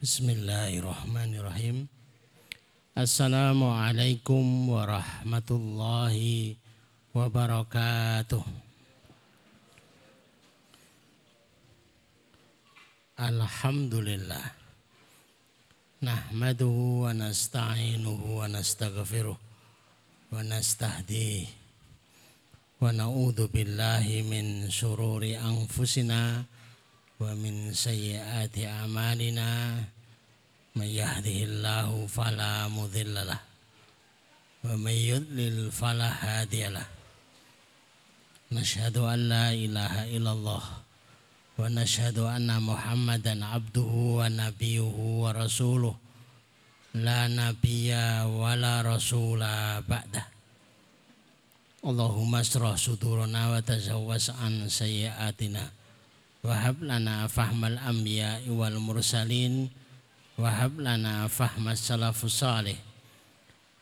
Bismillahirrahmanirrahim. Assalamualaikum warahmatullahi wabarakatuh. Alhamdulillah. Nahmaduhu wa nasta'inuhu wa nastaghfiruh wa nastahdihi wa na'udzu billahi min syururi anfusina ومن سيئات أعمالنا من يهده الله فلا مضل له ومن يضلل فلا هادي له نشهد أن لا إله إلا الله ونشهد أن محمدا عبده ونبيه ورسوله لا نبي ولا رسول بعده اللهم اشرح صدورنا وتجوز عن سيئاتنا Wahab lana fahmal anbiya wal mursalin. Wahab lana fahmas salafus salih.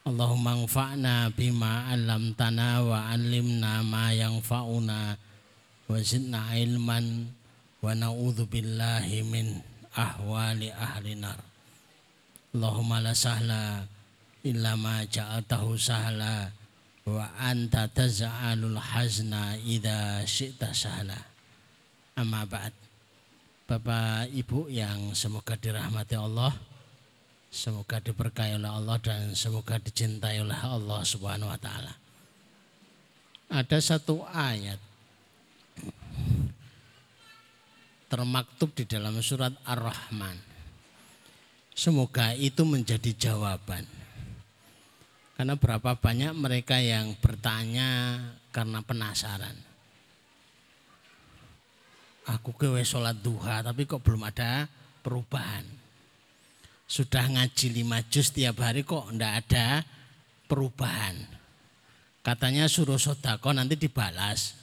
Allahumma anfa'na bima tanah wa alimna ma yanfa'una. Wa zidna ilman wa na'udzu billahi min ahwali ahli nar. Allahumma la sahla illa ma ja'altahu sahla. Wa anta taz'alul hazna idza syi'ta sahla Amma ba'd. Bapak Ibu yang semoga dirahmati Allah, semoga diberkahi oleh Allah dan semoga dicintai oleh Allah Subhanahu wa taala. Ada satu ayat termaktub di dalam surat Ar-Rahman. Semoga itu menjadi jawaban. Karena berapa banyak mereka yang bertanya karena penasaran aku ke sholat duha tapi kok belum ada perubahan. Sudah ngaji lima juz tiap hari kok ndak ada perubahan. Katanya suruh sodako nanti dibalas.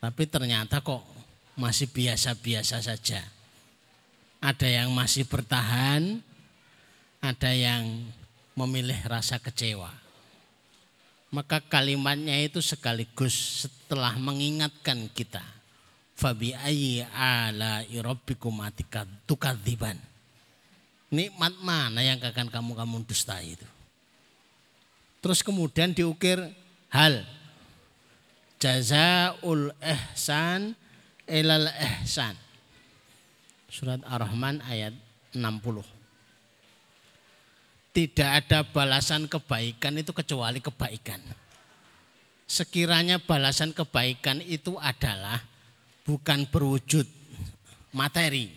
Tapi ternyata kok masih biasa-biasa saja. Ada yang masih bertahan, ada yang memilih rasa kecewa. Maka kalimatnya itu sekaligus setelah mengingatkan kita fabi ayyi ala rabbikum tukadziban. Nikmat mana yang akan kamu kamu dusta itu? Terus kemudian diukir hal jazaul ihsan ilal ihsan. Surat Ar-Rahman ayat 60. Tidak ada balasan kebaikan itu kecuali kebaikan. Sekiranya balasan kebaikan itu adalah bukan berwujud materi.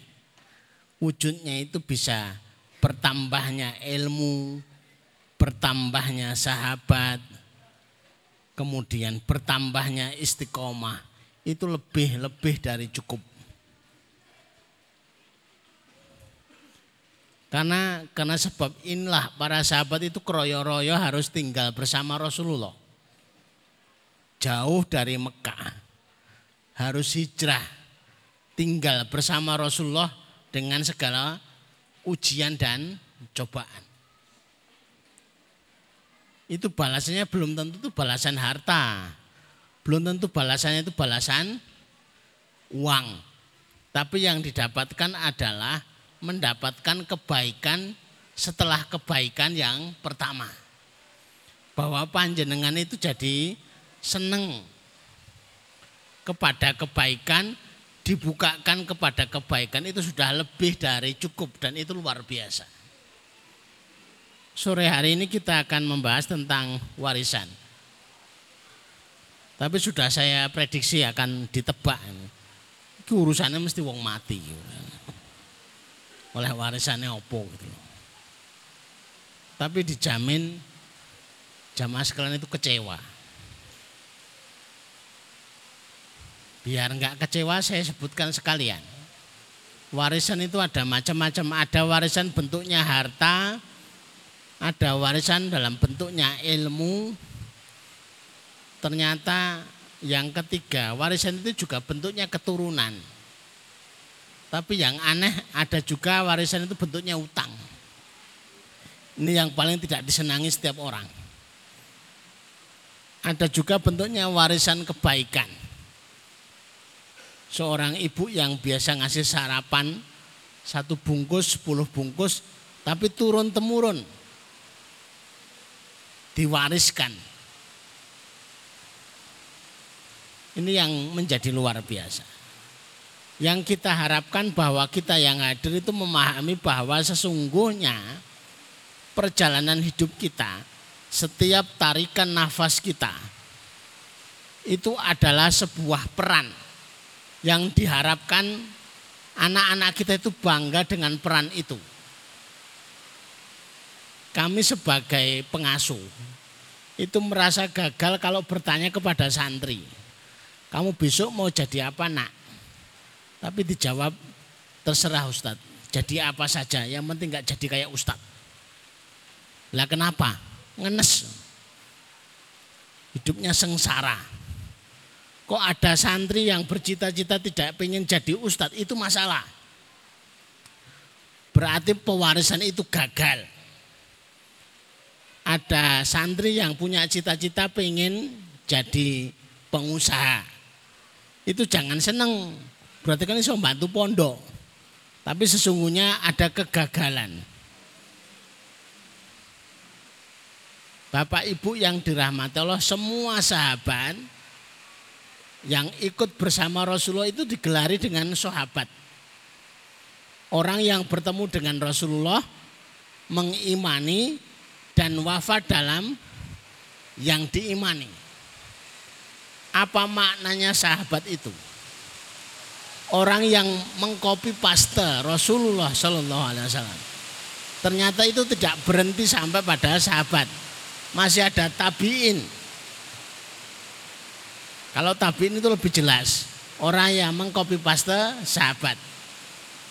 Wujudnya itu bisa bertambahnya ilmu, bertambahnya sahabat, kemudian bertambahnya istiqomah. Itu lebih-lebih dari cukup. Karena karena sebab inilah para sahabat itu keroyo-royo harus tinggal bersama Rasulullah. Jauh dari Mekah harus hijrah tinggal bersama Rasulullah dengan segala ujian dan cobaan. Itu balasannya belum tentu itu balasan harta. Belum tentu balasannya itu balasan uang. Tapi yang didapatkan adalah mendapatkan kebaikan setelah kebaikan yang pertama. Bahwa panjenengan itu jadi seneng kepada kebaikan, dibukakan kepada kebaikan itu sudah lebih dari cukup dan itu luar biasa. Sore hari ini kita akan membahas tentang warisan. Tapi sudah saya prediksi akan ditebak. Itu urusannya mesti wong mati. Oleh warisannya opo gitu. Tapi dijamin jamaah sekalian itu kecewa. Biar enggak kecewa saya sebutkan sekalian. Warisan itu ada macam-macam. Ada warisan bentuknya harta, ada warisan dalam bentuknya ilmu. Ternyata yang ketiga, warisan itu juga bentuknya keturunan. Tapi yang aneh ada juga warisan itu bentuknya utang. Ini yang paling tidak disenangi setiap orang. Ada juga bentuknya warisan kebaikan seorang ibu yang biasa ngasih sarapan satu bungkus, sepuluh bungkus, tapi turun temurun diwariskan. Ini yang menjadi luar biasa. Yang kita harapkan bahwa kita yang hadir itu memahami bahwa sesungguhnya perjalanan hidup kita, setiap tarikan nafas kita, itu adalah sebuah peran yang diharapkan anak-anak kita itu bangga dengan peran itu. Kami sebagai pengasuh itu merasa gagal kalau bertanya kepada santri. Kamu besok mau jadi apa nak? Tapi dijawab terserah Ustadz. Jadi apa saja, yang penting nggak jadi kayak Ustadz. Lah kenapa? Ngenes. Hidupnya sengsara. Kok ada santri yang bercita-cita tidak pengen jadi Ustadz, itu masalah. Berarti pewarisan itu gagal. Ada santri yang punya cita-cita pengen jadi pengusaha itu jangan seneng. Berarti kan bisa membantu pondok. Tapi sesungguhnya ada kegagalan. Bapak Ibu yang dirahmati Allah, semua sahabat yang ikut bersama Rasulullah itu digelari dengan sahabat. Orang yang bertemu dengan Rasulullah mengimani dan wafat dalam yang diimani. Apa maknanya sahabat itu? Orang yang mengkopi paste Rasulullah Shallallahu Alaihi Wasallam. Ternyata itu tidak berhenti sampai pada sahabat. Masih ada tabiin. Kalau tabiin itu lebih jelas. Orang yang mengkopi paste sahabat.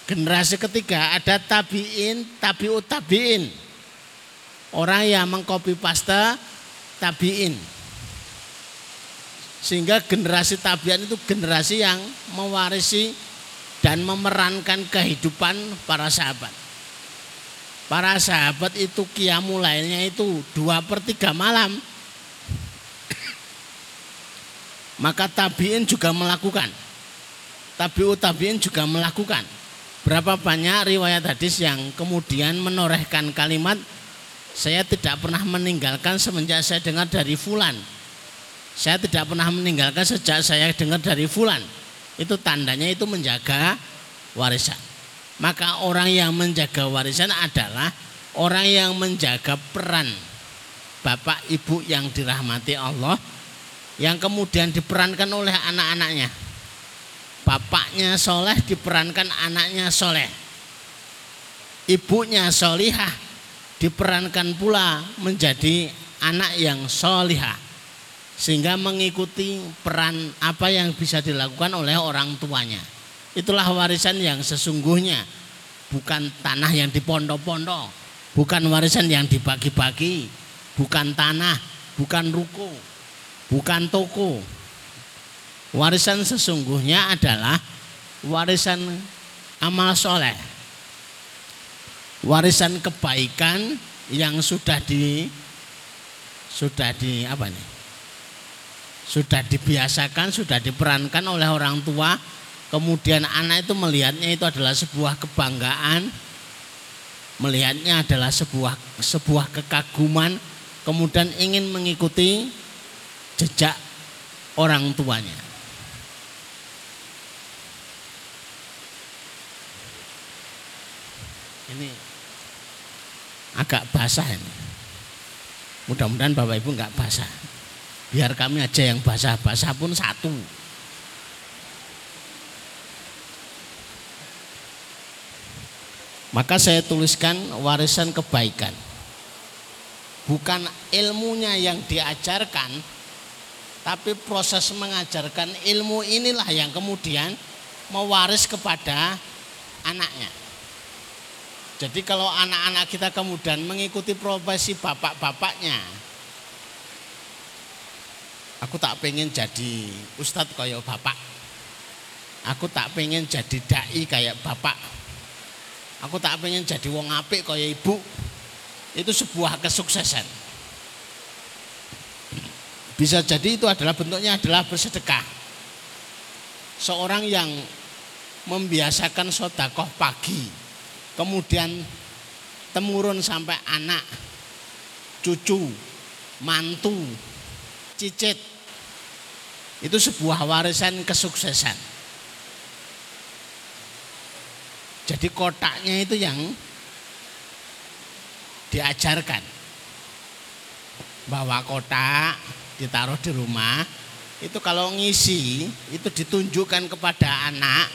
Generasi ketiga ada tabiin, tabiut tabiin. Orang yang mengkopi paste tabiin. Sehingga generasi tabian itu generasi yang mewarisi dan memerankan kehidupan para sahabat. Para sahabat itu kiamu lainnya itu dua per tiga malam. Maka tabiin juga melakukan. Tabiut tabiin juga melakukan. Berapa banyak riwayat hadis yang kemudian menorehkan kalimat saya tidak pernah meninggalkan semenjak saya dengar dari fulan saya tidak pernah meninggalkan sejak saya dengar dari fulan. Itu tandanya itu menjaga warisan. Maka orang yang menjaga warisan adalah orang yang menjaga peran bapak ibu yang dirahmati Allah yang kemudian diperankan oleh anak-anaknya. Bapaknya soleh diperankan anaknya soleh. Ibunya solihah diperankan pula menjadi anak yang solihah sehingga mengikuti peran apa yang bisa dilakukan oleh orang tuanya. Itulah warisan yang sesungguhnya bukan tanah yang dipondok-pondok, bukan warisan yang dibagi-bagi, bukan tanah, bukan ruko, bukan toko. Warisan sesungguhnya adalah warisan amal soleh, warisan kebaikan yang sudah di sudah di apa nih sudah dibiasakan, sudah diperankan oleh orang tua, kemudian anak itu melihatnya itu adalah sebuah kebanggaan, melihatnya adalah sebuah sebuah kekaguman, kemudian ingin mengikuti jejak orang tuanya. Ini agak basah ini. Mudah-mudahan Bapak Ibu nggak basah biar kami aja yang basah-basah pun satu. Maka saya tuliskan warisan kebaikan. Bukan ilmunya yang diajarkan, tapi proses mengajarkan ilmu inilah yang kemudian mewaris kepada anaknya. Jadi kalau anak-anak kita kemudian mengikuti profesi bapak-bapaknya, Aku tak pengen jadi ustadz kayak bapak. Aku tak pengen jadi dai kayak bapak. Aku tak pengen jadi wong apik kayak ibu. Itu sebuah kesuksesan. Bisa jadi itu adalah bentuknya adalah bersedekah. Seorang yang membiasakan sodakoh pagi kemudian temurun sampai anak, cucu, mantu, cicit. Itu sebuah warisan kesuksesan. Jadi kotaknya itu yang diajarkan. Bawa kotak, ditaruh di rumah, itu kalau ngisi itu ditunjukkan kepada anak,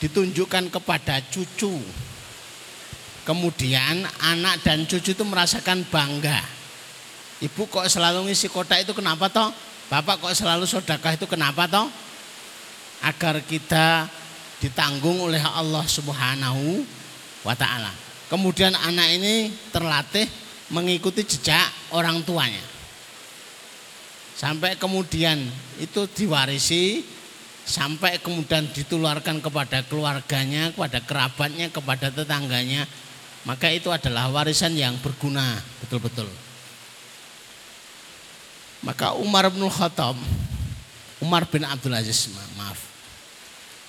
ditunjukkan kepada cucu. Kemudian anak dan cucu itu merasakan bangga. Ibu kok selalu ngisi kotak itu kenapa toh? Bapak kok selalu sodakah itu kenapa toh? Agar kita ditanggung oleh Allah Subhanahu wa taala. Kemudian anak ini terlatih mengikuti jejak orang tuanya. Sampai kemudian itu diwarisi sampai kemudian ditularkan kepada keluarganya, kepada kerabatnya, kepada tetangganya. Maka itu adalah warisan yang berguna betul-betul. Maka Umar bin Khattab, Umar bin Abdul Aziz, maaf.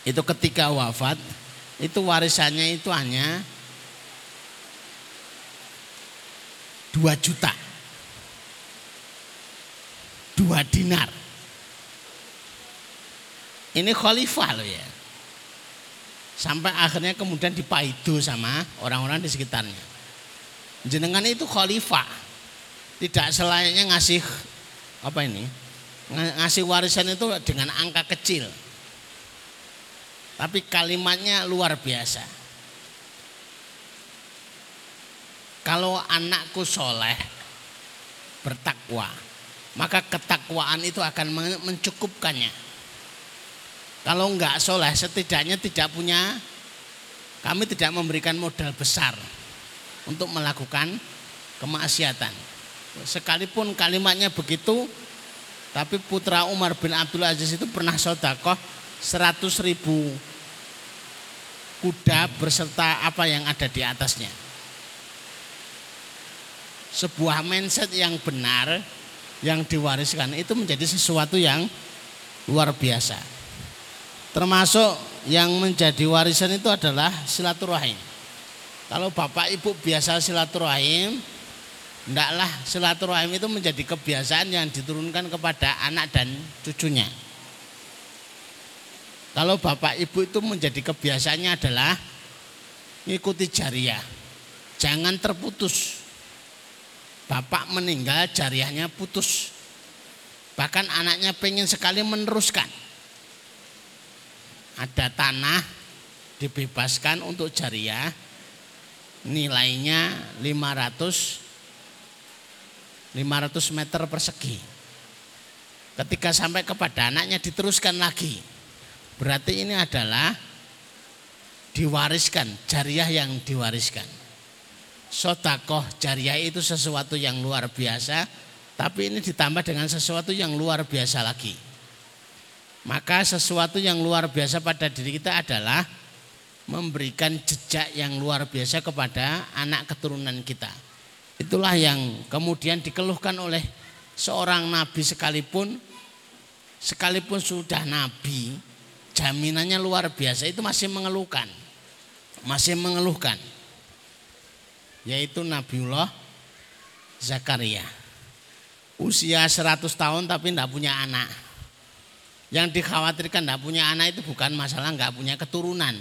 Itu ketika wafat, itu warisannya itu hanya 2 juta. 2 dinar. Ini khalifah loh ya. Sampai akhirnya kemudian dipaidu sama orang-orang di sekitarnya. Jenengan itu khalifah. Tidak selayaknya ngasih apa ini? Ngasih warisan itu dengan angka kecil. Tapi kalimatnya luar biasa. Kalau anakku soleh, bertakwa, maka ketakwaan itu akan mencukupkannya. Kalau enggak soleh, setidaknya tidak punya, kami tidak memberikan modal besar untuk melakukan kemaksiatan. Sekalipun kalimatnya begitu, tapi putra Umar bin Abdul Aziz itu pernah sodakoh 100 ribu kuda berserta apa yang ada di atasnya. Sebuah mindset yang benar yang diwariskan itu menjadi sesuatu yang luar biasa. Termasuk yang menjadi warisan itu adalah silaturahim. Kalau bapak ibu biasa silaturahim, hendaklah silaturahim itu menjadi kebiasaan yang diturunkan kepada anak dan cucunya. Kalau bapak ibu itu menjadi kebiasaannya adalah mengikuti jariah. Jangan terputus. Bapak meninggal jariahnya putus. Bahkan anaknya pengen sekali meneruskan. Ada tanah dibebaskan untuk jariah nilainya 500 500 meter persegi. Ketika sampai kepada anaknya diteruskan lagi. Berarti ini adalah diwariskan jariah yang diwariskan sotakoh jariah itu sesuatu yang luar biasa tapi ini ditambah dengan sesuatu yang luar biasa lagi maka sesuatu yang luar biasa pada diri kita adalah memberikan jejak yang luar biasa kepada anak keturunan kita. Itulah yang kemudian dikeluhkan oleh seorang nabi sekalipun sekalipun sudah nabi, jaminannya luar biasa itu masih mengeluhkan. Masih mengeluhkan. Yaitu Nabiullah Zakaria. Usia 100 tahun tapi tidak punya anak yang dikhawatirkan tidak punya anak itu bukan masalah nggak punya keturunan.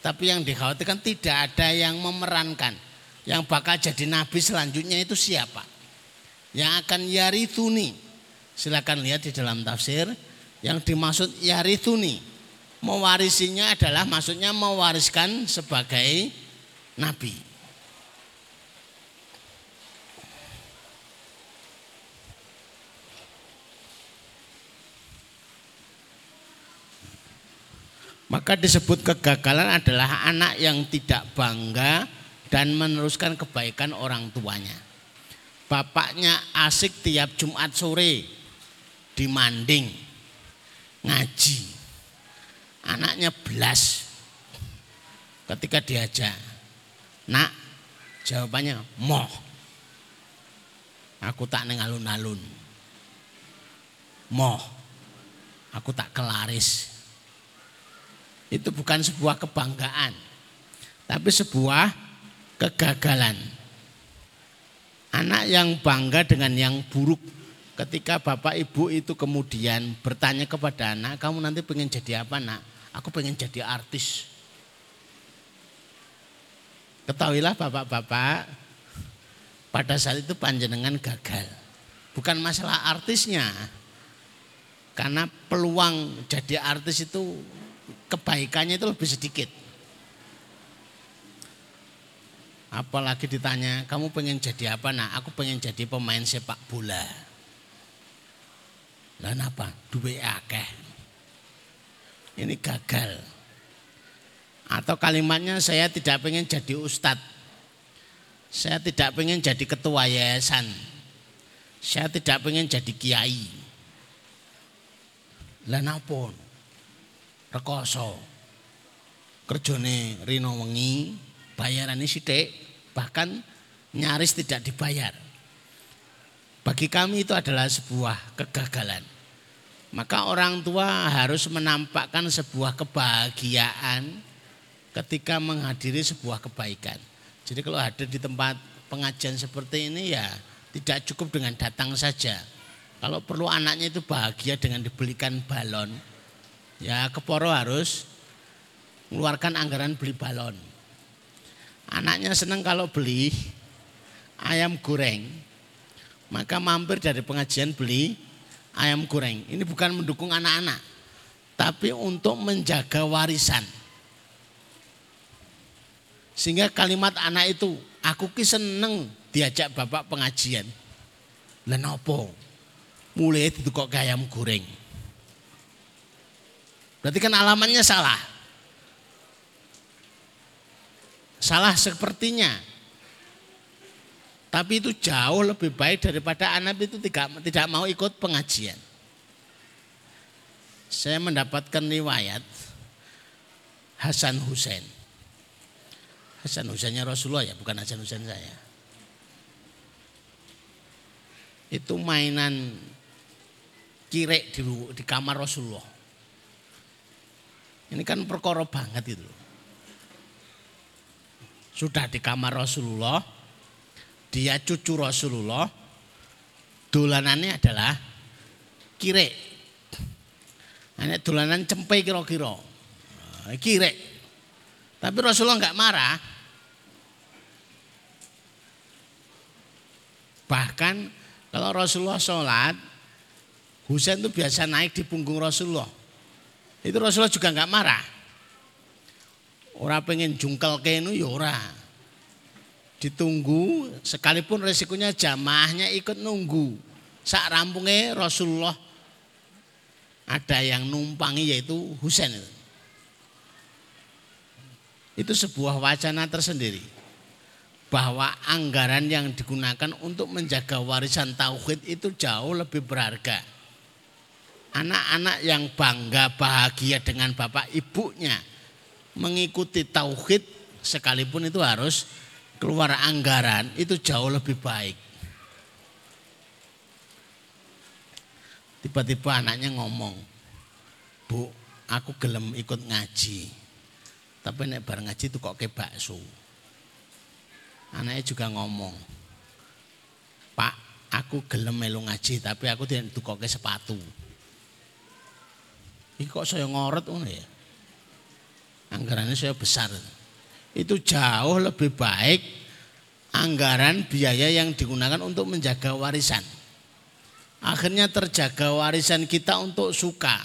Tapi yang dikhawatirkan tidak ada yang memerankan. Yang bakal jadi nabi selanjutnya itu siapa? Yang akan yarithuni. Silakan lihat di dalam tafsir. Yang dimaksud yarithuni. Mewarisinya adalah maksudnya mewariskan sebagai nabi. Maka disebut kegagalan adalah anak yang tidak bangga dan meneruskan kebaikan orang tuanya. Bapaknya asik tiap Jumat sore dimanding ngaji. Anaknya belas ketika diajak. Nak, jawabannya moh. Aku tak neng alun-alun. Moh. Aku tak kelaris itu bukan sebuah kebanggaan. tapi sebuah kegagalan. Anak yang bangga dengan yang buruk ketika bapak ibu itu kemudian bertanya kepada anak, kamu nanti pengen jadi apa nak? Aku pengen jadi artis. Ketahuilah bapak-bapak, pada saat itu panjenengan gagal. Bukan masalah artisnya, karena peluang jadi artis itu kebaikannya itu lebih sedikit. Apalagi ditanya, kamu pengen jadi apa? Nah, aku pengen jadi pemain sepak bola. Lah apa? Duwe akeh. Ini gagal. Atau kalimatnya saya tidak pengen jadi ustadz. Saya tidak pengen jadi ketua yayasan. Saya tidak pengen jadi kiai. Lah napa? Rekoso. Kerjane rino wengi, bayarannya sithik, bahkan nyaris tidak dibayar. Bagi kami itu adalah sebuah kegagalan. Maka orang tua harus menampakkan sebuah kebahagiaan ketika menghadiri sebuah kebaikan. Jadi kalau ada di tempat pengajian seperti ini ya tidak cukup dengan datang saja. Kalau perlu anaknya itu bahagia dengan dibelikan balon, ya keporo harus mengeluarkan anggaran beli balon. Anaknya senang kalau beli ayam goreng, maka mampir dari pengajian beli ayam goreng. Ini bukan mendukung anak-anak, tapi untuk menjaga warisan. Sehingga kalimat anak itu, aku ki seneng diajak bapak pengajian. Lenopo, mulai kok ayam goreng. Berarti kan alamannya salah. Salah sepertinya. Tapi itu jauh lebih baik daripada anak itu tidak, tidak mau ikut pengajian. Saya mendapatkan riwayat Hasan Hussein. Hasan Husainnya Rasulullah ya, bukan Hasan Hussein saya. Itu mainan kirek di, di kamar Rasulullah. Ini kan perkara banget itu sudah di kamar Rasulullah, dia cucu Rasulullah, dolanannya adalah kire. Ini dolanan cempe kira-kira. Nah, kire. Tapi Rasulullah nggak marah. Bahkan kalau Rasulullah sholat, Husain itu biasa naik di punggung Rasulullah. Itu Rasulullah juga nggak marah. Ora pengen jungkel kenu ya ora. Ditunggu sekalipun resikonya jamaahnya ikut nunggu. Sak rampungnya Rasulullah ada yang numpangi yaitu Husain. Itu sebuah wacana tersendiri bahwa anggaran yang digunakan untuk menjaga warisan tauhid itu jauh lebih berharga. Anak-anak yang bangga bahagia dengan bapak ibunya mengikuti tauhid sekalipun itu harus keluar anggaran itu jauh lebih baik. Tiba-tiba anaknya ngomong, Bu, aku gelem ikut ngaji. Tapi nek bareng ngaji itu kok ke bakso. Anaknya juga ngomong, Pak, aku gelem melu ngaji, tapi aku tidak kok ke sepatu. Ini kok saya ngorot ngono ya? anggarannya saya besar. Itu jauh lebih baik anggaran biaya yang digunakan untuk menjaga warisan. Akhirnya terjaga warisan kita untuk suka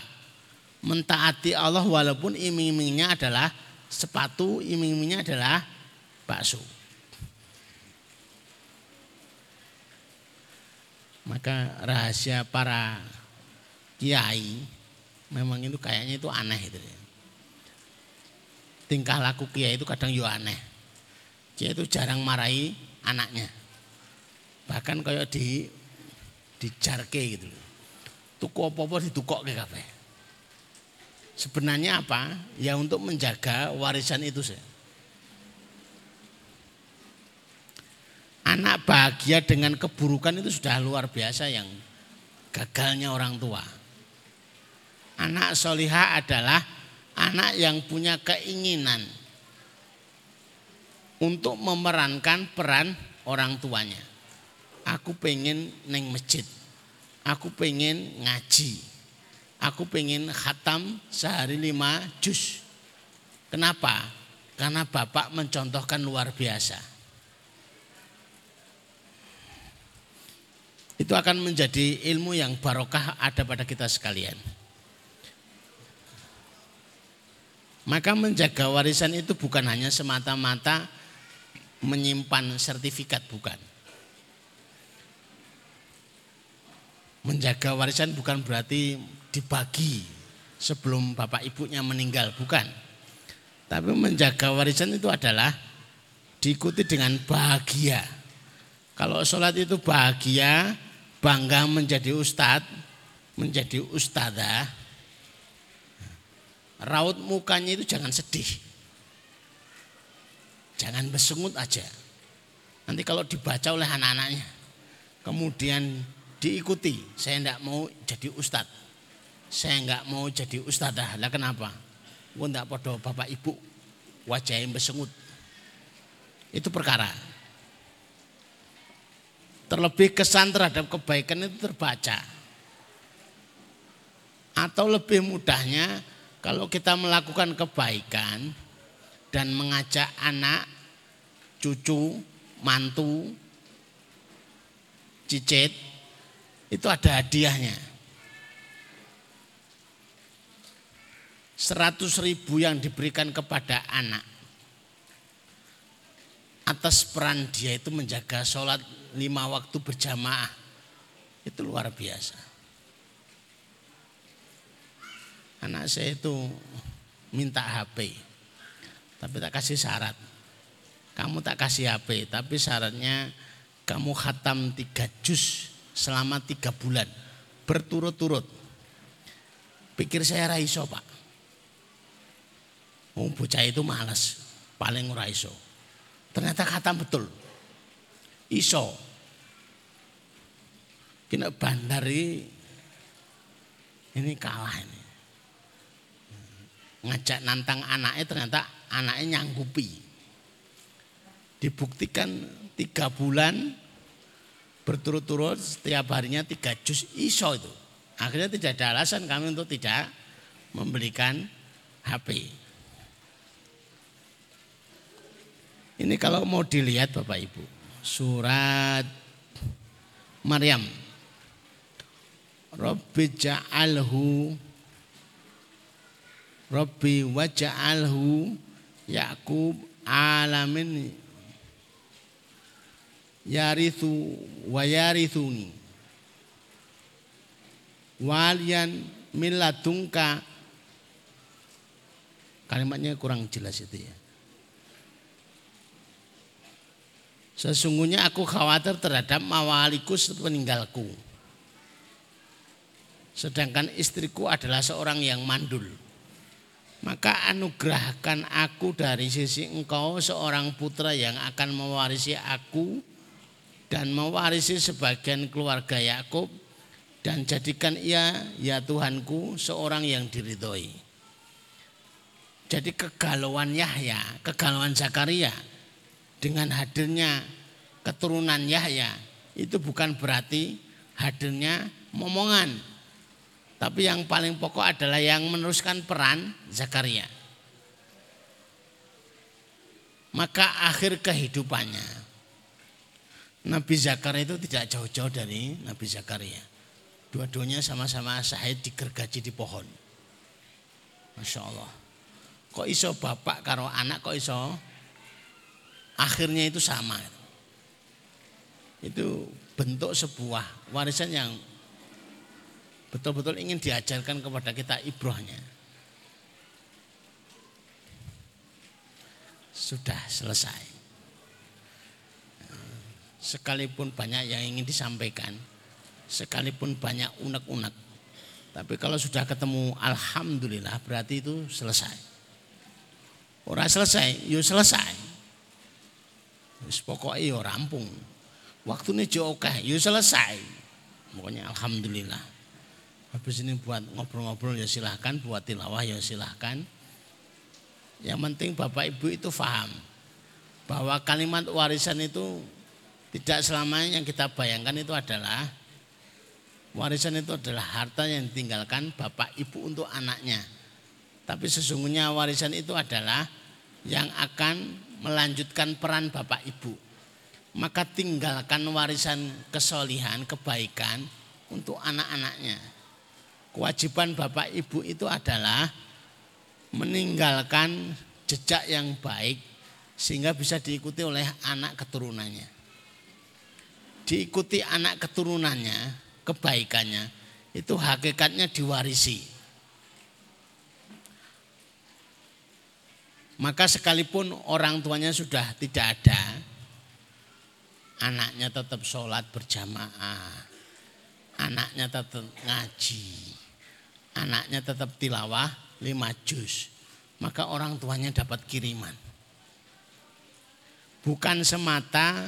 mentaati Allah walaupun iming-imingnya adalah sepatu, iming-imingnya adalah bakso. Maka rahasia para kiai memang itu kayaknya itu aneh itu tingkah laku kiai itu kadang yo aneh. Kiai itu jarang marahi anaknya. Bahkan kayak di dijarke gitu. Tuku apa-apa ke kafe. Sebenarnya apa? Ya untuk menjaga warisan itu sih. Anak bahagia dengan keburukan itu sudah luar biasa yang gagalnya orang tua. Anak solihah adalah anak yang punya keinginan untuk memerankan peran orang tuanya. Aku pengen neng masjid, aku pengen ngaji, aku pengen khatam sehari lima juz. Kenapa? Karena bapak mencontohkan luar biasa. Itu akan menjadi ilmu yang barokah ada pada kita sekalian. Maka menjaga warisan itu bukan hanya semata-mata menyimpan sertifikat, bukan. Menjaga warisan bukan berarti dibagi sebelum bapak ibunya meninggal, bukan. Tapi menjaga warisan itu adalah diikuti dengan bahagia. Kalau sholat itu bahagia, bangga menjadi ustadz, menjadi ustadzah, raut mukanya itu jangan sedih. Jangan besengut aja. Nanti kalau dibaca oleh anak-anaknya, kemudian diikuti, saya tidak mau jadi ustadz. Saya nggak mau jadi ustadzah. Lah kenapa? Gue ndak podo bapak ibu wajah yang besengut. Itu perkara. Terlebih kesan terhadap kebaikan itu terbaca. Atau lebih mudahnya kalau kita melakukan kebaikan dan mengajak anak, cucu, mantu, cicit, itu ada hadiahnya. 100 ribu yang diberikan kepada anak atas peran dia itu menjaga sholat lima waktu berjamaah itu luar biasa. Anak saya itu minta HP, tapi tak kasih syarat. Kamu tak kasih HP, tapi syaratnya kamu khatam tiga juz selama tiga bulan berturut-turut. Pikir saya raiso pak. Oh, bocah itu malas, paling ora iso. Ternyata kata betul. Iso. Kena bandari ini kalah ini. Ngajak nantang anaknya ternyata anaknya nyanggupi. Dibuktikan tiga bulan berturut-turut setiap harinya tiga jus iso itu. Akhirnya tidak ada alasan kami untuk tidak membelikan HP. Ini kalau mau dilihat Bapak Ibu, surat Maryam. Rabbi ja'alhu Rabbi waja'alhu Yakub alamin yarithu wa yarithuni walian miladungka kalimatnya kurang jelas itu ya Sesungguhnya aku khawatir terhadap mawaliku meninggalku. Sedangkan istriku adalah seorang yang mandul. Maka anugerahkan aku dari sisi engkau seorang putra yang akan mewarisi aku dan mewarisi sebagian keluarga Yakub dan jadikan ia ya Tuhanku seorang yang diridhoi. Jadi kegalauan Yahya, kegalauan Zakaria dengan hadirnya keturunan Yahya itu bukan berarti hadirnya momongan. Tapi yang paling pokok adalah yang meneruskan peran Zakaria. Maka akhir kehidupannya Nabi Zakaria itu tidak jauh-jauh dari Nabi Zakaria. Dua-duanya sama-sama sahid digergaji di pohon. Masya Allah. Kok iso bapak karo anak kok iso akhirnya itu sama. Itu bentuk sebuah warisan yang betul-betul ingin diajarkan kepada kita ibrohnya. Sudah selesai. Sekalipun banyak yang ingin disampaikan, sekalipun banyak unek-unek, tapi kalau sudah ketemu Alhamdulillah berarti itu selesai. Orang selesai, yuk selesai. Wis pokoknya ya rampung. Waktunya jauh oke, ya selesai. Pokoknya alhamdulillah. Habis ini buat ngobrol-ngobrol ya silahkan, buat tilawah ya silahkan. Yang penting Bapak Ibu itu paham bahwa kalimat warisan itu tidak selamanya yang kita bayangkan itu adalah warisan itu adalah harta yang ditinggalkan bapak ibu untuk anaknya. Tapi sesungguhnya warisan itu adalah yang akan melanjutkan peran bapak ibu. Maka tinggalkan warisan kesolihan, kebaikan untuk anak-anaknya. Kewajiban bapak ibu itu adalah meninggalkan jejak yang baik sehingga bisa diikuti oleh anak keturunannya. Diikuti anak keturunannya, kebaikannya, itu hakikatnya diwarisi. Maka sekalipun orang tuanya sudah tidak ada, anaknya tetap sholat berjamaah, anaknya tetap ngaji, anaknya tetap tilawah lima juz, maka orang tuanya dapat kiriman bukan semata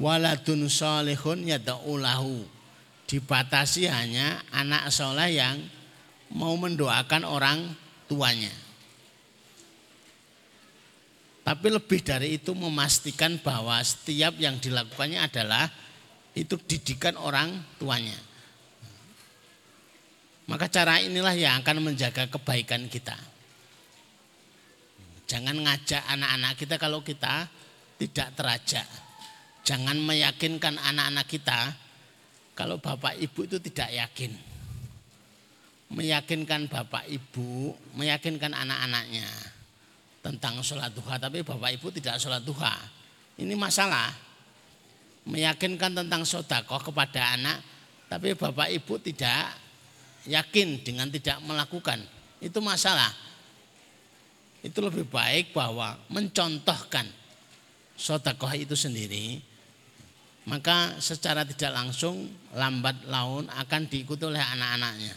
waladun solehun yada'ulahu. Dibatasi hanya anak soleh yang mau mendoakan orang tuanya. Tapi lebih dari itu memastikan bahwa setiap yang dilakukannya adalah itu didikan orang tuanya. Maka cara inilah yang akan menjaga kebaikan kita. Jangan ngajak anak-anak kita kalau kita tidak terajak. Jangan meyakinkan anak-anak kita kalau bapak ibu itu tidak yakin. Meyakinkan bapak ibu, meyakinkan anak-anaknya tentang sholat duha, tapi bapak ibu tidak sholat duha. Ini masalah. Meyakinkan tentang sodakoh kepada anak, tapi bapak ibu tidak yakin dengan tidak melakukan. Itu masalah. Itu lebih baik bahwa mencontohkan sotakoh itu sendiri maka secara tidak langsung lambat laun akan diikuti oleh anak-anaknya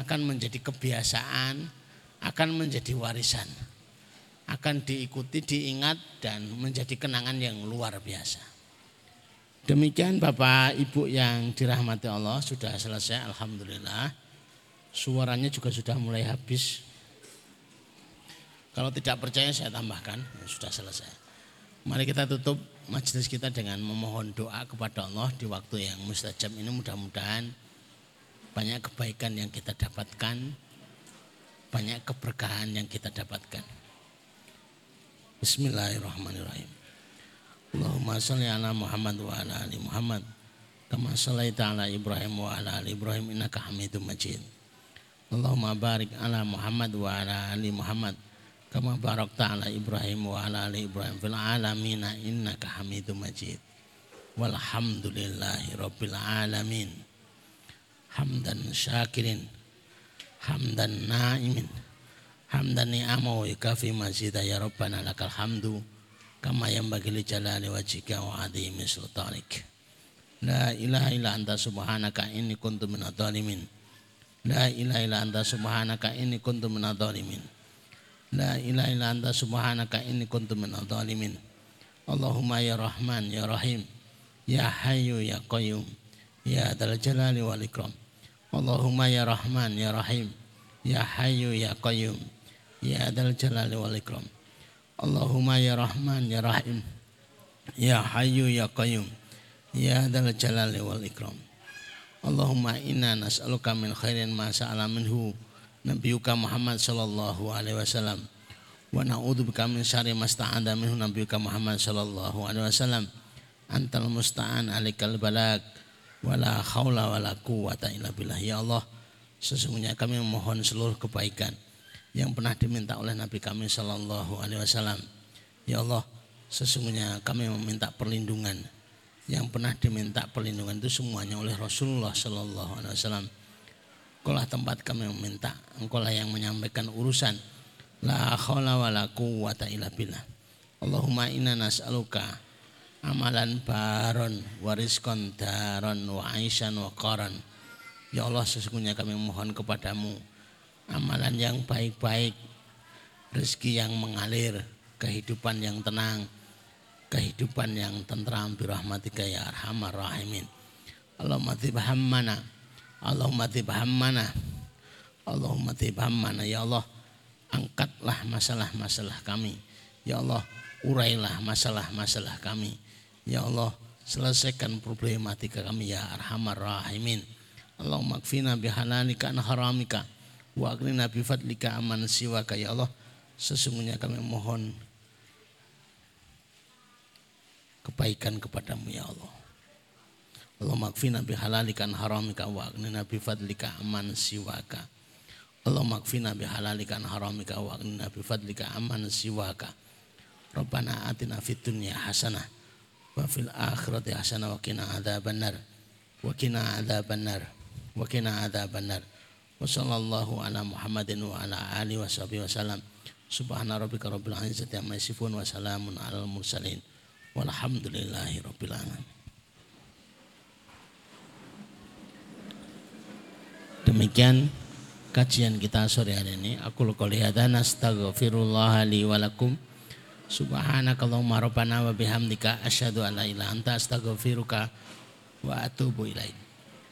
akan menjadi kebiasaan akan menjadi warisan akan diikuti diingat dan menjadi kenangan yang luar biasa demikian Bapak Ibu yang dirahmati Allah sudah selesai Alhamdulillah suaranya juga sudah mulai habis kalau tidak percaya saya tambahkan sudah selesai Mari kita tutup majelis kita dengan memohon doa kepada Allah di waktu yang mustajab ini mudah-mudahan banyak kebaikan yang kita dapatkan, banyak keberkahan yang kita dapatkan. Bismillahirrahmanirrahim. Allahumma salli ala Muhammad wa ala ali Muhammad kama sallaita ala Ibrahim wa ala ali Ibrahim innaka Hamidum Majid. Allahumma barik ala Muhammad wa ala ali Muhammad kama barakta ala Ibrahim wa ala ali Ibrahim fil alamin innaka Hamidum Majid. Walhamdulillahi rabbil alamin. Hamdan syakirin hamdan naimin hamdan ni'amahu yukafi mazida ya rabbana lakal hamdu kama yanbaghi li jalali wajhika wa adhimi sultanik. La ilaha illa anta subhanaka inni kuntu minadh dhalimin. La ilaha illa anta subhanaka inni kuntu minadh dhalimin. La ilaha illa anta subhanaka inni kuntu minadh dhalimin. Allahumma ya Rahman ya Rahim ya Hayyu ya Qayyum ya Dzal Jalali wal Ikram. Allahumma ya Rahman ya Rahim ya Hayyu ya Qayyum ya Dzal Jalali wal Ikram. Allahumma ya Rahman ya Rahim ya Hayyu ya Qayyum ya Dzal Jalali wal Ikram. Allahumma inna nas'aluka min khairin ma sa'ala minhu Nabiuka Muhammad sallallahu alaihi wasallam. Wa na'udzubika min syarri ma sta'ada minhu nabiyuka Muhammad sallallahu alaihi wasallam. Antal musta'an alikal balag wala haula wala quwata illa billah. Ya Allah sesungguhnya kami memohon seluruh kebaikan yang pernah diminta oleh Nabi kami sallallahu alaihi wasallam ya Allah sesungguhnya kami meminta perlindungan yang pernah diminta perlindungan itu semuanya oleh Rasulullah sallallahu alaihi wasallam Engkaulah tempat kami meminta. Engkaulah yang menyampaikan urusan. La khawla wa la quwwata illa billah. Allahumma inna nas'aluka amalan baron wariskon daron wa aisyan wa qaran. Ya Allah sesungguhnya kami mohon kepadamu amalan yang baik-baik, rezeki yang mengalir, kehidupan yang tenang, kehidupan yang tentram birahmatika ya arhamar rahimin. Allahumma tibhammana Allahumma tibhammana Allahumma tibhammana ya Allah angkatlah masalah-masalah kami ya Allah urailah masalah-masalah kami. Ya Allah, selesaikan problematika kami ya arhamar rahimin. Allahumma kfina bihalalika an haramika wa agnina bifadlika aman siwaka ya Allah. Sesungguhnya kami mohon kebaikan kepadamu ya Allah. Allahumma kfina bihalalika an haramika wa agnina bifadlika aman siwaka. Allahumma kfina bihalalika an haramika wa agnina bifadlika aman siwaka. Rabbana atina fid dunya hasanah wa fil akhirati hasanah wa qina adzabannar wa qina adzabannar wa qina adzabannar wa sallallahu ala Muhammadin wa ala alihi wa sahbihi wasallam subhana rabbika rabbil izzati amma yasifun wa salamun alal mursalin walhamdulillahi rabbil alamin Demikian kajian kita sore hari ini. Aku qouli hadza nastaghfirullah li wa lakum. Subhanakallahumma rabbana wa bihamdika asyhadu an la ilaha anta astaghfiruka wa atubu ilaik.